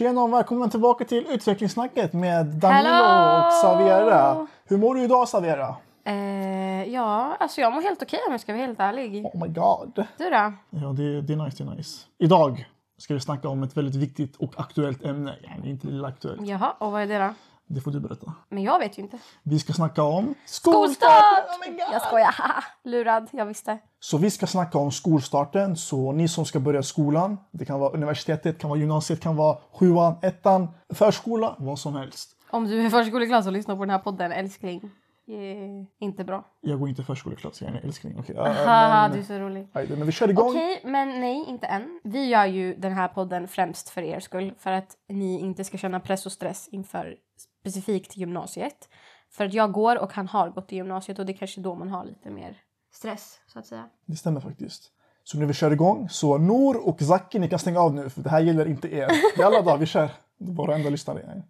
Tjena och välkomna tillbaka till utvecklingssnacket med Danilo Hello! och Saviera. Hur mår du idag Saviera? Eh, ja, alltså jag mår helt okej om jag ska vara helt ärlig. Oh my god. Du då? Ja, det, det är nice, det är nice. Idag ska vi snacka om ett väldigt viktigt och aktuellt ämne. Inte lilla aktuellt. Jaha, och vad är det då? Det får du berätta. Men jag vet ju inte. Vi ska snacka om Skolstart! Oh! Jag skojar. Lurad, jag visste. Så vi ska snacka om skolstarten. Så ni som ska börja skolan, det kan vara universitetet, kan vara gymnasiet, kan vara sjuan, ettan, förskola, vad som helst. Om du är förskoleklass och lyssnar på den här podden, älskling. Eh, inte bra. Jag går inte förskoleklass, jag är en älskling. Äh, Haha, men- du är så rolig. Ajde, men vi kör igång. Okej, men nej, inte än. Vi gör ju den här podden främst för er skull. För att ni inte ska känna press och stress inför specifikt gymnasiet. För att jag går och han har gått i gymnasiet och det är kanske då man har lite mer stress, så att säga. Det stämmer faktiskt. Så nu vi kör igång, så Nor och Zaki, ni kan stänga av nu för det här gäller inte er. Jalla då, vi kör. Det är bara enda lyssnare.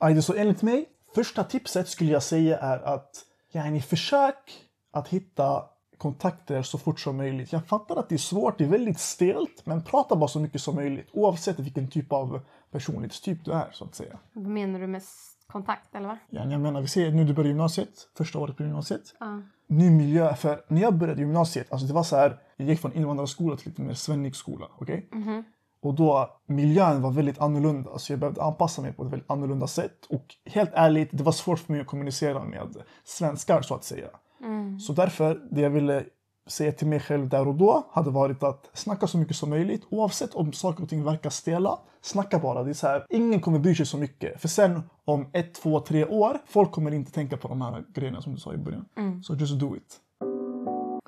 Ajde, så enligt mig, första tipset skulle jag säga är att yani, försök att hitta kontakter så fort som möjligt. Jag fattar att det är svårt, det är väldigt stelt, men prata bara så mycket som möjligt oavsett vilken typ av personlighetstyp du är så att säga. Vad menar du med kontakt, eller va? Yani, jag menar, vi ser nu du börjar gymnasiet, första året på gymnasiet. Ja. ny miljö. För när jag började gymnasiet, alltså det var så här, jag gick från invandrarskola till lite mer svennig skola. okej? Och då, miljön var väldigt annorlunda, så jag behövde anpassa mig på ett väldigt annorlunda sätt. Och helt ärligt, det var svårt för mig att kommunicera med svenskar så att säga. Så därför, det jag ville säga till mig själv där och då hade varit att snacka så mycket som möjligt. Oavsett om saker och ting verkar stela, snacka bara. Det är så här, ingen kommer bry sig så mycket. För sen om ett, två, tre år, folk kommer inte tänka på de här grejerna som du sa i början. Så just do it.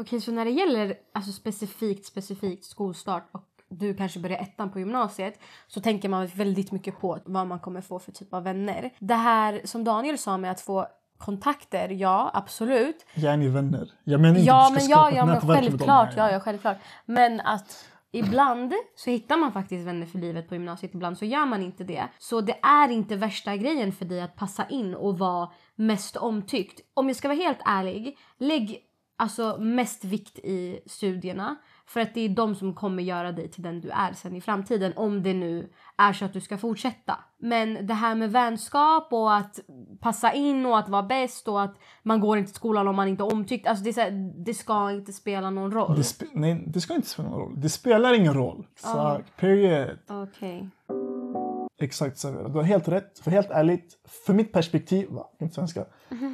Okej, så när det gäller alltså specifikt, specifikt skolstart och du kanske börjar ettan på gymnasiet så tänker man väldigt mycket på vad man kommer få för typ av vänner. Det här som Daniel sa med att få kontakter, ja absolut. Jag är ni vänner. Jag menar inte Ja att du men ska ja, skapa ja ett men nätverk dem. självklart, ja, ja självklart. Men att ibland så hittar man faktiskt vänner för livet på gymnasiet, ibland så gör man inte det. Så det är inte värsta grejen för dig att passa in och vara mest omtyckt. Om jag ska vara helt ärlig, lägg alltså mest vikt i studierna. För att det är de som kommer göra dig till den du är sen i framtiden. Om det nu är så att du ska fortsätta. Men det här med vänskap och att passa in och att vara bäst och att man går inte till skolan om man inte är omtyckt. Alltså det, är här, det ska inte spela någon roll. Det, nej, det ska inte spela någon roll. Det spelar ingen roll. Exakt. Period. Okej. Exakt Savera. Du har helt rätt. För helt ärligt, för mitt perspektiv, va? inte svenska.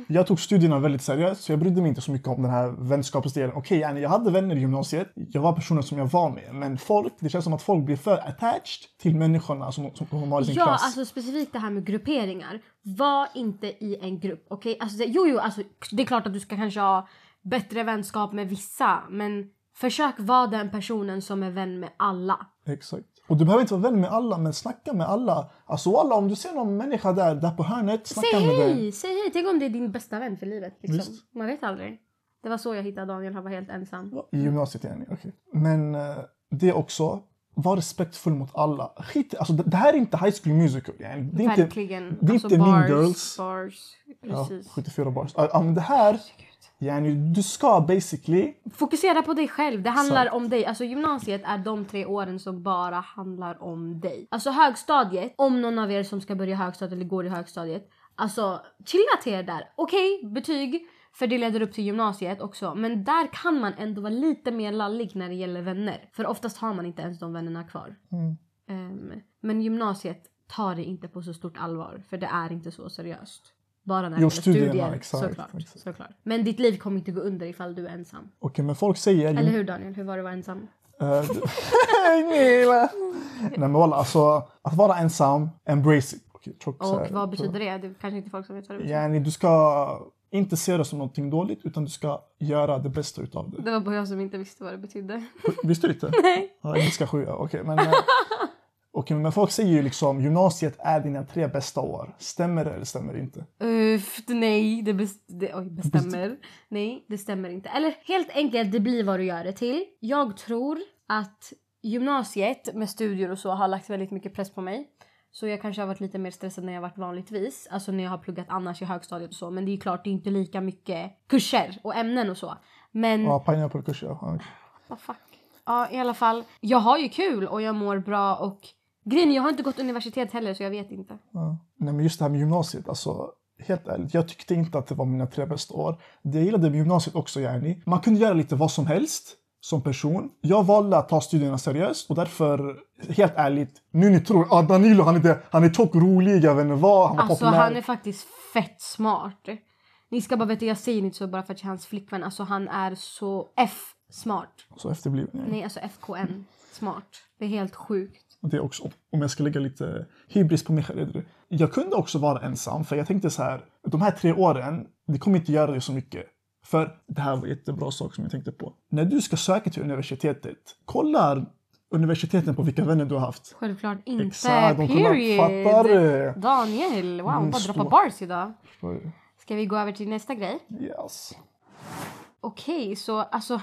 Jag tog studierna väldigt seriöst så jag brydde mig inte så mycket om den här vänskapsdelen. Okej, yani, jag hade vänner i gymnasiet. Jag var personer som jag var med. Men folk, det känns som att folk blir för attached till människorna som, som de har i sin Ja, klass. alltså specifikt det här med grupperingar. Var inte i en grupp, okej? Alltså, det, jo, jo, alltså, det är klart att du ska kanske ha bättre vänskap med vissa, men försök vara den personen som är vän med alla. Exakt. Och du behöver inte vara vän med alla, men snacka med alla. Alltså alla, om du ser någon människa där, där på hörnet, snacka Säg med hej! Säg hej! Tänk om det är din bästa vän för livet. Liksom. Man vet aldrig. Det var så jag hittade Daniel, han var helt ensam. I gymnasiet yani, okej. Men eh, det också, var respektfull mot alla. Skit alltså det, här är inte High School Musical. Det är inte, Verkligen. det är alltså inte bars, Mean Girls. Bars, Ja, precis. 74 bars. Ja, men det här, yani, du ska basically... Fokusera på dig själv. Det handlar Sant. om dig. Alltså gymnasiet är de tre åren som bara handlar om dig. Alltså högstadiet, om någon av er som ska börja högstadiet eller går i högstadiet. Alltså chilla till er där. Okej, betyg. För det leder upp till gymnasiet också. Men där kan man ändå vara lite mer lallig när det gäller vänner. För oftast har man inte ens de vännerna kvar. Mm. Ehm, men gymnasiet tar det inte på så stort allvar. För det är inte så seriöst. Bara när det gäller studierna, studier. exakt, såklart, exakt. såklart. Men ditt liv kommer inte gå under ifall du är ensam. Okej, men folk säger... Eller hur Daniel? Hur var det att vara ensam? Eh. Nej men walla, alltså att vara ensam, embrace it. Så Och här. vad betyder det? Det är kanske inte folk som vet vad det betyder. Yani, du ska inte se det som någonting dåligt utan du ska göra det bästa utav det. Det var bara jag som inte visste vad det betydde. Visste du inte? Nej. Ja, engelska sju, ja. okej. men, eh, okej, men folk säger ju liksom gymnasiet är dina tre bästa år. Stämmer det eller stämmer det inte? Uff, nej, det, bes- det oj, bestämmer. Nej, det stämmer inte. Eller helt enkelt, det blir vad du gör det till. Jag tror att gymnasiet med studier och så har lagt väldigt mycket press på mig. Så jag kanske har varit lite mer stressad när jag varit vanligtvis. Alltså när jag har pluggat annars i högstadiet och så. Men det är klart, det är inte lika mycket kurser och ämnen och så. Men Ja, pineapple-kurs ja. Vad fuck. Ja, i alla fall. Jag har ju kul och jag mår bra och Grejen jag har inte gått universitet heller så jag vet inte. Ja. Nej, men just det här med gymnasiet, alltså helt ärligt, jag tyckte inte att det var mina tre bästa år. Det jag gillade med gymnasiet också, yani. Man kunde göra lite vad som helst som person. Jag valde att ta studierna seriöst och därför, helt ärligt, nu ni tror att ah, Danilo han är, det, han är tjock, rolig, jag vet inte vad, han var Alltså populär. han är faktiskt fett smart. Ni ska bara veta, jag säger inte så bara för att jag är hans flickvän. Alltså han är så F-smart. Så efterbliven. Nej, alltså FKN. Smart. Det är helt sjukt. Det också, om jag ska lägga lite hybris på mig själv. Jag kunde också vara ensam, för jag tänkte så här, de här tre åren, det kommer inte göra det så mycket. För det här var en jättebra sak som jag tänkte på. När du ska söka till universitetet, kolla universiteten på vilka vänner du har haft. Självklart inte. Exakt, de kollar, Period. fattar? Daniel, wow, Mm, bara droppa bars idag. Ska vi gå över till nästa grej? Yes. Okej, så alltså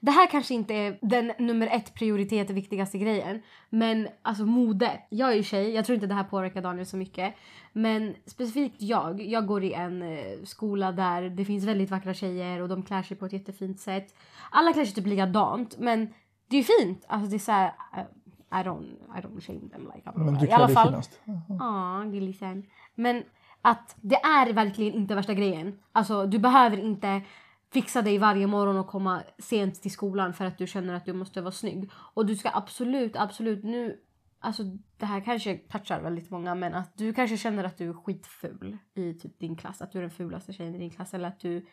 det här kanske inte är den nummer ett prioritet, viktigaste grejen. Men alltså mode. Jag är ju tjej, jag tror inte det här påverkar Daniel så mycket. Men specifikt jag, jag går i en eh, skola där det finns väldigt vackra tjejer och de klär sig på ett jättefint sätt. Alla klär sig typ likadant men det är ju fint. Alltså det är såhär, uh, I don't, I don't shame them like. Men du klär dig finast. Ja, gillisen. Men att det är verkligen inte värsta grejen. Alltså du behöver inte fixa dig varje morgon och komma sent till skolan för att du känner att du måste vara snygg. Och du ska absolut, absolut nu... Alltså det här kanske touchar väldigt många men att du kanske känner att du är skitful i typ din klass. Att du är den fulaste tjejen i din klass eller att du...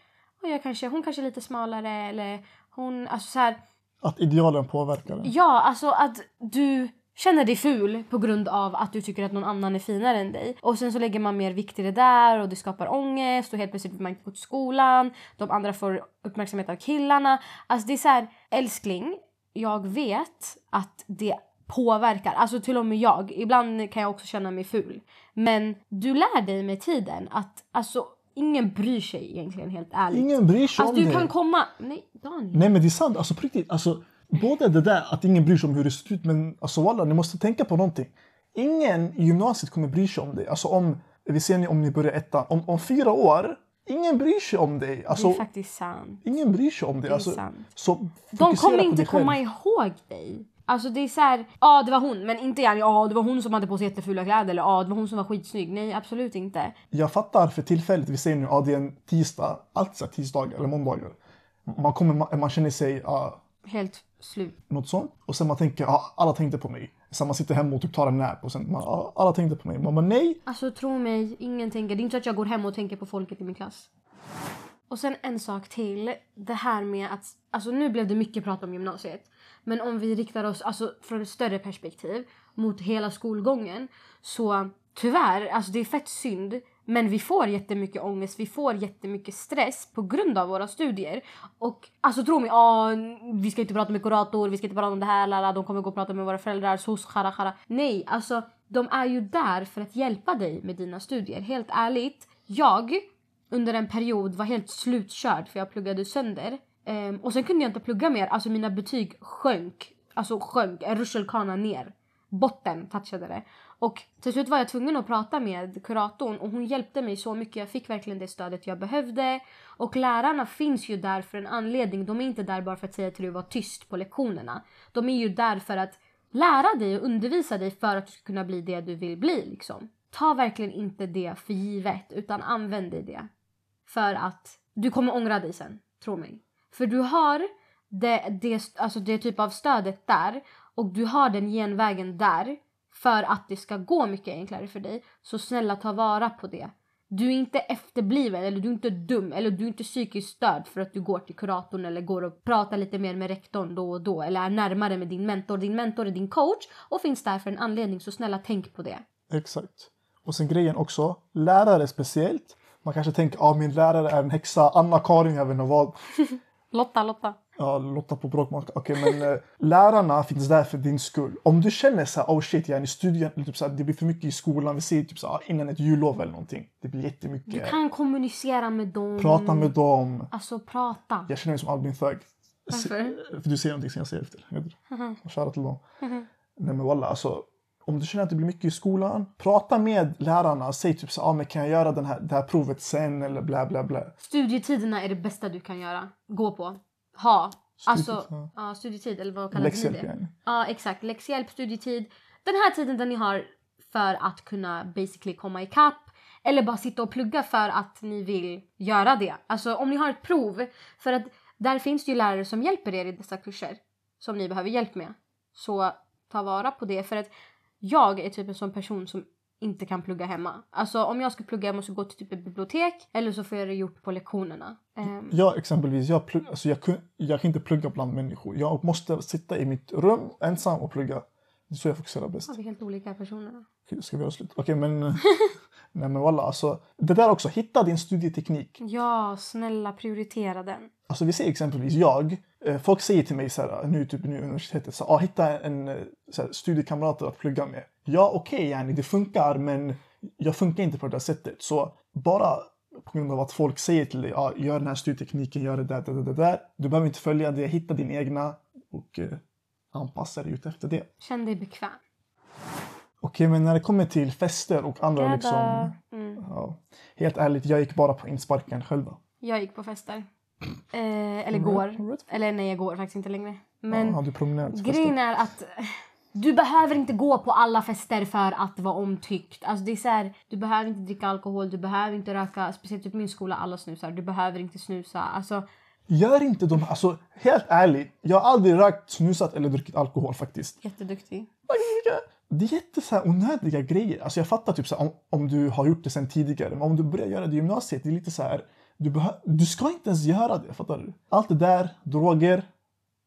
"Oj, jag kanske, hon kanske är lite smalare eller hon... Alltså så här, Att idealen påverkar en. Ja, alltså att du känner dig ful på grund av att du tycker att någon annan är finare än dig. Och sen så lägger man mer vikt i det där och det skapar ångest och helt plötsligt vill man inte gå till skolan. De andra får uppmärksamhet av killarna. Alltså det är så här, älskling, jag vet att det påverkar. Alltså till och med jag. Ibland kan jag också känna mig ful. Men du lär dig med tiden att alltså ingen bryr sig egentligen helt ärligt. Ingen bryr sig alltså om du det. kan komma... Nej, Daniel. Nej men det är sant, alltså på riktigt. Alltså, både det där att ingen bryr sig om hur det ser ut, men alltså walla, ni måste tänka på någonting. Ingen i gymnasiet kommer bry sig om dig. Alltså om, vi ser ni om ni börjar ettan, om, om fyra år, ingen bryr sig om dig. Alltså, det är faktiskt sant. ingen bryr sig om dig. Alltså, så De kommer inte komma ihåg dig. Alltså det är så här, ja det var hon men inte yani, ja det var hon som hade på sig jättefula kläder eller ja det var hon som var skitsnygg. Nej absolut inte. Jag fattar för tillfället, vi säger nu att det är en tisdag, alltid tisdagar eller måndagar. Man, kommer, man, man känner sig ja, Helt slut. något sånt. Och sen man tänker, ja, alla tänkte på mig. Sen man sitter hemma och typ tar en nap och sen man, ja, alla tänkte på mig. Man bara nej, Alltså tro mig, ingen tänker. Det är inte så att jag går hem och tänker på folket i min klass. Och sen en sak till. Det här med att, alltså nu blev det mycket prat om gymnasiet. Men om vi riktar oss alltså, från ett större perspektiv mot hela skolgången. Så tyvärr, alltså det är fett synd. Men vi får jättemycket ångest, vi får jättemycket stress på grund av våra studier. Och alltså tro mig, ah, vi ska inte prata med kurator, vi ska inte prata om det här, lala, de kommer gå och prata med våra föräldrar, sos, khara, khara. Nej, alltså de är ju där för att hjälpa dig med dina studier. Helt ärligt, jag under en period var helt slutkörd för jag pluggade sönder. Ehm, och sen kunde jag inte plugga mer, alltså mina betyg sjönk. Alltså sjönk, en rutschkana ner. Botten touchade det. Och till slut var jag tvungen att prata med kuratorn och hon hjälpte mig så mycket. Jag fick verkligen det stödet jag behövde. Och lärarna finns ju där för en anledning. De är inte där bara för att säga till dig att vara tyst på lektionerna. De är ju där för att lära dig och undervisa dig för att du ska kunna bli det du vill bli liksom. Ta verkligen inte det för givet utan använd dig det. För att du kommer ångra dig sen, tro mig. För du har det, det, alltså det typ av stödet där och du har den genvägen där för att det ska gå mycket enklare för dig. Så snälla ta vara på det. Du är inte efterbliven eller du är inte dum eller du är inte psykiskt störd för att du går till kuratorn eller går och pratar lite mer med rektorn då och då eller är närmare med din mentor. Din mentor är din coach och finns där för en anledning så snälla tänk på det. Exakt. Och sen grejen också, lärare speciellt. Man kanske tänker, ja ah, min lärare är en häxa, Anna-Karin, jag vet inte vad. Lotta, Lotta. Ja, Lotta på bråkmak. Okej, men eh, lärarna finns där för din skull. Om du känner så här, oh shit, jag är i studien, typ så här, det blir för mycket i skolan. Vi säger typ så här, innan ett jullov eller någonting. Det blir Du jättemycket. kan kommunicera med dem. Prata med dem. Alltså prata. Jag känner mig som Albin Thög. Varför? För du säger någonting som jag säger efter. Du? Shoutout till dem. Nej men walla, alltså. Om du känner att det blir mycket i skolan, prata med lärarna. Säg typ så ah, men kan jag göra den här, det här provet sen eller bla bla bla. Studietiderna är det bästa du kan göra. Gå på. Ha. Alltså, ja. ja, studietid eller vad kallas Läxhjälp det? yani. Ja, exakt. Läxhjälp, studietid. den här tiden där ni har för att kunna basically komma ikapp eller bara sitta och plugga för att ni vill göra det. Alltså om ni har ett prov, för att där finns det ju lärare som hjälper er i dessa kurser som ni behöver hjälp med. Så ta vara på det för att jag är typ en sån person som inte kan plugga hemma. Alltså om jag ska plugga jag måste gå till typ ett bibliotek eller så får jag det gjort på lektionerna. Um, Jag exempelvis, jag, plugg, alltså jag, jag kan inte plugga bland människor. Jag måste sitta i mitt rum ensam och plugga. Det är så jag fokuserar bäst. har vi helt olika personer. Ska vi göra slut? Okej, men... nej men walla, alltså. Det där också, hitta din studieteknik. Ja, snälla prioritera den. Alltså vi säger exempelvis jag. Eh, Folk säger till mig så här, nu typ nu universitetet, så, ah, hitta en eh, så här, studiekamrater att plugga med. Ja okej, okay, yani, det funkar men jag funkar inte på det där sättet. Så bara på grund av att folk säger till dig, ah, gör den här studietekniken, gör det där, det där, det där. Du behöver inte följa det, hitta din egna och eh, anpassa dig ut efter det. Känn dig bekväm. Okej, men när det kommer till fester och andra Gadda. liksom... Mm. Ja, helt ärligt, jag gick bara på insparken själva. Jag gick på fester. Eh, eller går. Eller nej, jag går faktiskt inte längre. Men ja, du grejen är att du behöver inte gå på alla fester för att vara omtyckt. Alltså det är så här, du behöver inte dricka alkohol, du behöver inte röka. Speciellt typ min skola, alla snusar. Du behöver inte snusa. Alltså, Gör inte de... Alltså, helt ärligt. Jag har aldrig rökt, snusat eller druckit alkohol faktiskt. jätteduktig. Det är jätte så här onödiga grejer. Alltså jag fattar typ så här, om, om du har gjort det sen tidigare. Men om du börjar göra det i gymnasiet, det är lite så här... Du, behö- du ska inte ens göra det, fattar du? Allt det där, droger.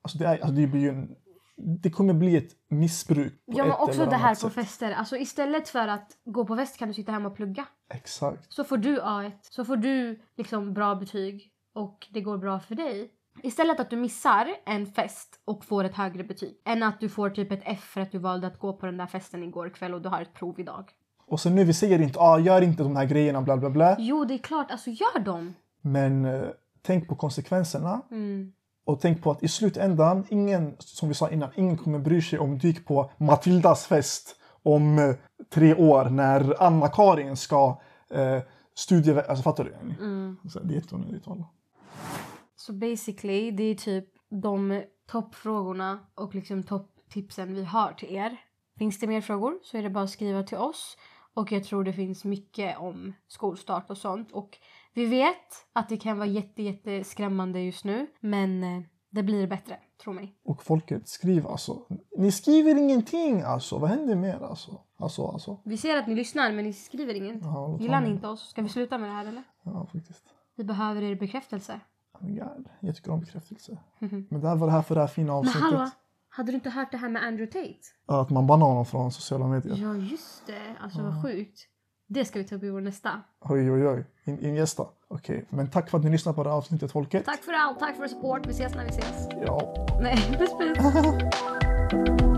Alltså det, är, alltså det blir ju en... Det kommer bli ett missbruk Ja men också det här på sätt. fester. Alltså istället för att gå på fest kan du sitta hemma och plugga. Exakt. Så får du A1. Så får du liksom bra betyg och det går bra för dig. Istället att du missar en fest och får ett högre betyg. Än att du får typ ett F för att du valde att gå på den där festen igår kväll och du har ett prov idag. Och sen nu, vi säger inte ah, gör inte de här grejerna, bla bla bla. Jo det är klart, alltså gör dem. Men eh, tänk på konsekvenserna. Mm. Och tänk på att i slutändan, ingen, som vi sa innan, ingen kommer bry sig om du gick på Matildas fest om eh, tre år när Anna-Karin ska eh, studie... Alltså fattar du? Mm. Så det är jätteonödigt. alla. Så basically, det är typ de toppfrågorna och liksom topptipsen vi har till er. Finns det mer frågor så är det bara att skriva till oss. Och jag tror det finns mycket om skolstart och sånt. Och vi vet att det kan vara jätte, jätte skrämmande just nu. Men eh, det blir bättre, tro mig. Och folket, skriv alltså. Ni skriver ingenting alltså. Vad händer med er alltså? Alltså, alltså. Vi ser att ni lyssnar men ni skriver inget. Ja, Gillar ni inte oss? Ska vi sluta med det här eller? Ja, faktiskt. Vi behöver er bekräftelse. Oh God. Jag tycker om bekräftelse. Men det här var det här för det här fina Men avsnittet. hallå, hade du inte hört det här med Andrew Tate? Att man bannar honom från sociala medier. Ja just det, alltså vad sjukt. Det ska vi ta upp i vår nästa. Oj, oj, oj. In, ingästa. Okej, men tack för att ni lyssnade på det här avsnittet, folket. Tack för allt, tack för support. Vi ses när vi ses. Ja. Nej, puss puss.